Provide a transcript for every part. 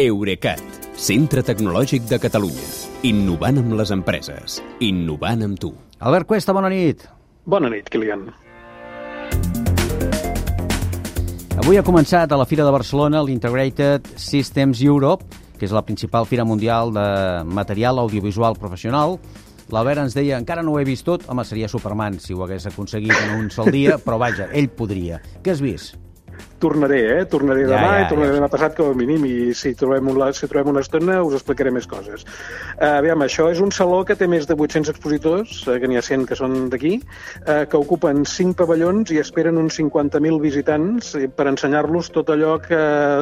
Eurecat, centre tecnològic de Catalunya. Innovant amb les empreses. Innovant amb tu. Albert Cuesta, bona nit. Bona nit, Kilian. Avui ha començat a la Fira de Barcelona l'Integrated Systems Europe, que és la principal fira mundial de material audiovisual professional. L'Albert ens deia, encara no ho he vist tot, home, seria Superman si ho hagués aconseguit en un sol dia, però vaja, ell podria. Què has vist? Tornaré, eh? Tornaré Ja, demà ja, i tornaré ja. demà passat com a mínim i si trobem, una, si trobem una estona us explicaré més coses. Uh, aviam, això és un saló que té més de 800 expositors, uh, que n'hi ha 100 que són d'aquí, uh, que ocupen 5 pavellons i esperen uns 50.000 visitants per ensenyar-los tot allò que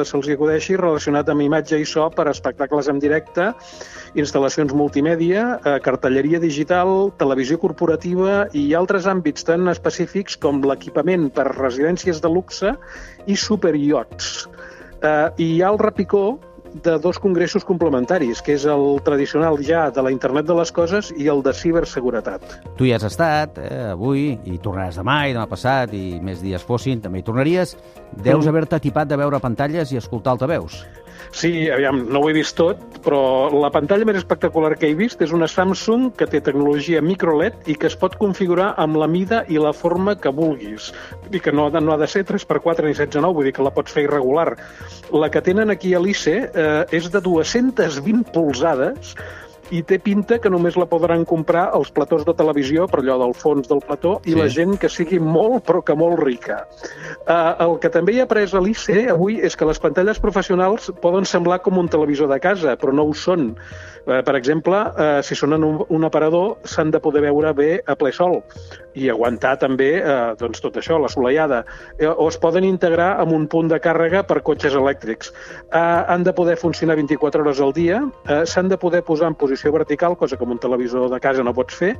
se'ls acudeixi relacionat amb imatge i so per a espectacles en directe, instal·lacions multimèdia, eh, cartelleria digital, televisió corporativa i altres àmbits tan específics com l'equipament per residències de luxe i superiots. Eh, I hi ha el repicó de dos congressos complementaris, que és el tradicional ja de la internet de les coses i el de ciberseguretat. Tu hi has estat eh, avui i tornaràs demà i demà passat i més dies fossin, també hi tornaries. Deus Mm. haver-te tipat de veure pantalles i escoltar altaveus. Sí, aviam, no ho he vist tot, però la pantalla més espectacular que he vist és una Samsung que té tecnologia microLED i que es pot configurar amb la mida i la forma que vulguis. Dir que no, ha de- no ha de ser 3x4 ni 16x9, vull dir que la pots fer irregular. La que tenen aquí a l'ICE eh, és de 220 polzades i té pinta que només la podran comprar els platós de televisió, per allò del fons del plató, i Sí. la gent que sigui molt, però que molt rica. Uh, el que també hi ha après a l'ICE avui és que les pantalles professionals poden semblar com un televisor de casa, però no ho són. Uh, per exemple, uh, si són en un, un aparador, s'han de poder veure bé a ple sol i aguantar també uh, doncs tot això, la solellada. Eh, o es poden integrar amb un punt de càrrega per cotxes elèctrics. Uh, han de poder funcionar 24 hores al dia, uh, s'han de poder posar en posició vertical, cosa que amb un televisor de casa no pots fer,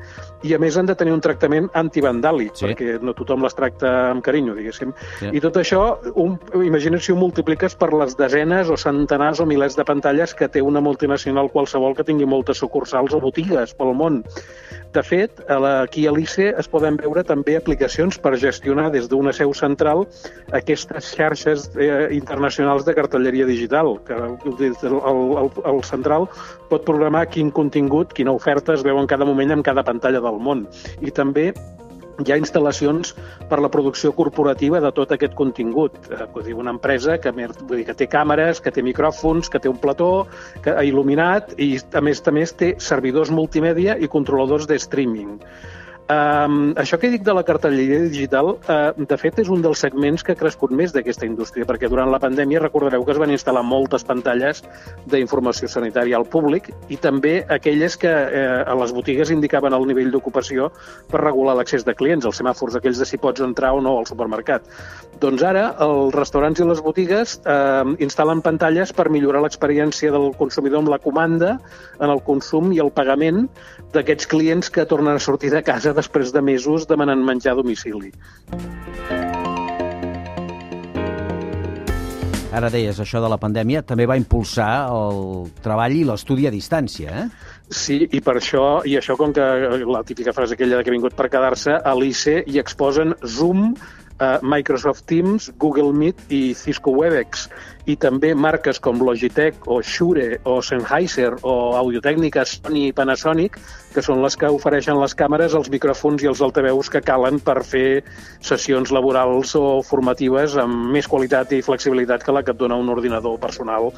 i a més han de tenir un tractament antivandàlic, Sí. perquè no tothom les tracta amb carinyo, diguéssim. Sí. I tot això, un, imagina't si ho multipliques per les desenes o centenars o milers de pantalles que té una multinacional qualsevol que tingui moltes sucursals o botigues pel món. De fet, aquí a l'ICE es poden veure també aplicacions per gestionar des d'una seu central aquestes xarxes eh, internacionals de cartelleria digital, que el, el, el central pot programar quin contingut, quina oferta es veu en cada moment en cada pantalla del món. I també hi ha instal·lacions per la producció corporativa de tot aquest contingut. Eh, vull dir, una empresa que, vull dir, que té càmeres, que té micròfons, que té un plató que ha il·luminat i, a més a més, té servidors multimèdia i controladors de streaming. Um, això que dic de la cartelleria digital, uh, de fet, és un dels segments que ha crescut més d'aquesta indústria, perquè durant la pandèmia recordareu que es van instal·lar moltes pantalles d'informació sanitària al públic i també aquelles que eh, a les botigues indicaven el nivell d'ocupació per regular l'accés de clients, els semàfors aquells de si pots entrar o no al supermercat. Doncs ara els restaurants i les botigues eh, instal·len pantalles per millorar l'experiència del consumidor amb la comanda, en el consum i el pagament d'aquests clients que tornen a sortir de casa després de mesos demanant menjar a domicili. Ara deies, això de la pandèmia també va impulsar el treball i l'estudi a distància, eh? Sí, i per això, i això com que la típica frase aquella que ha vingut per quedar-se, a l'ICE hi exposen Zoom, Microsoft Teams, Google Meet i Cisco Webex. I també marques com Logitech o Shure o Sennheiser o Audiotècnica Sony i Panasonic, que són les que ofereixen les càmeres, els micròfons i els altaveus que calen per fer sessions laborals o formatives amb més qualitat i flexibilitat que la que et dona un ordinador personal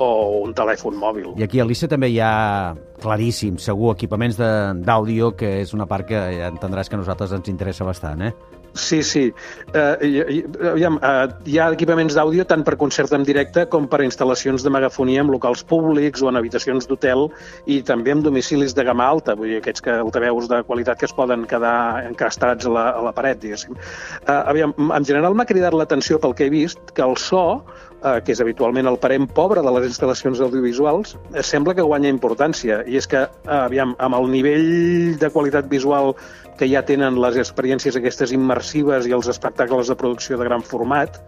o un telèfon mòbil. I aquí a l'ICE també hi ha, claríssim, segur, equipaments d'àudio, que és una part que ja entendràs que a nosaltres ens interessa bastant, eh? Sí, sí. Uh, i, i, aviam, uh, hi ha equipaments d'àudio tant per concert en directe com per instal·lacions de megafonia en locals públics o en habitacions d'hotel i també en domicilis de gamma alta, vull dir, aquests que altaveus de qualitat que es poden quedar encastats a la, a la paret, diguéssim. Uh, aviam, en general m'ha cridat l'atenció pel que he vist que el so eh, que és habitualment el parent pobre de les instal·lacions audiovisuals, eh, sembla que guanya importància. I és que, eh, aviam, amb el nivell de qualitat visual que ja tenen les experiències aquestes immersives i els espectacles de producció de gran format,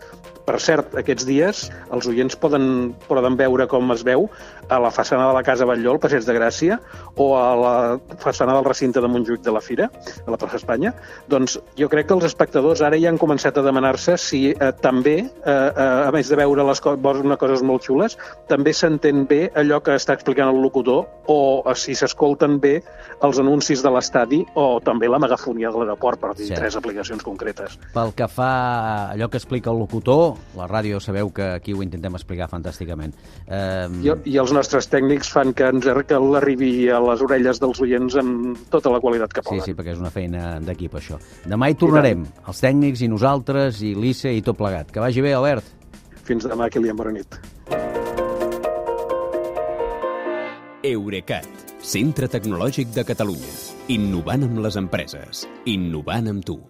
Per cert, aquests dies els oients poden, poden veure com es veu a la façana de la Casa Batlló, al Passeig de Gràcia, o a la façana del recinte de Montjuïc de la Fira, a la plaça Espanya. Doncs jo crec que els espectadors ara ja han començat a demanar-se si eh, també, eh, eh, a més de veure les co una coses molt xules, també s'entén bé allò que està explicant el locutor o eh, si s'escolten bé els anuncis de l'estadi o també la megafonia de l'aeroport, per dir sí. tres aplicacions concretes. Pel que fa a allò que explica el locutor, la ràdio sabeu que aquí ho intentem explicar fantàsticament. Eh... I, I els nostres tècnics fan que ens que l'arribi a les orelles dels oients amb tota la qualitat que poden. Sí, sí, perquè és una feina d'equip, això. Demà hi tornarem, els tècnics i nosaltres, i l'ICE i tot plegat. Que vagi bé, Albert. Fins demà, Kilian, bona nit. Eurecat, centre tecnològic de Catalunya. Innovant amb les empreses. Innovant amb tu.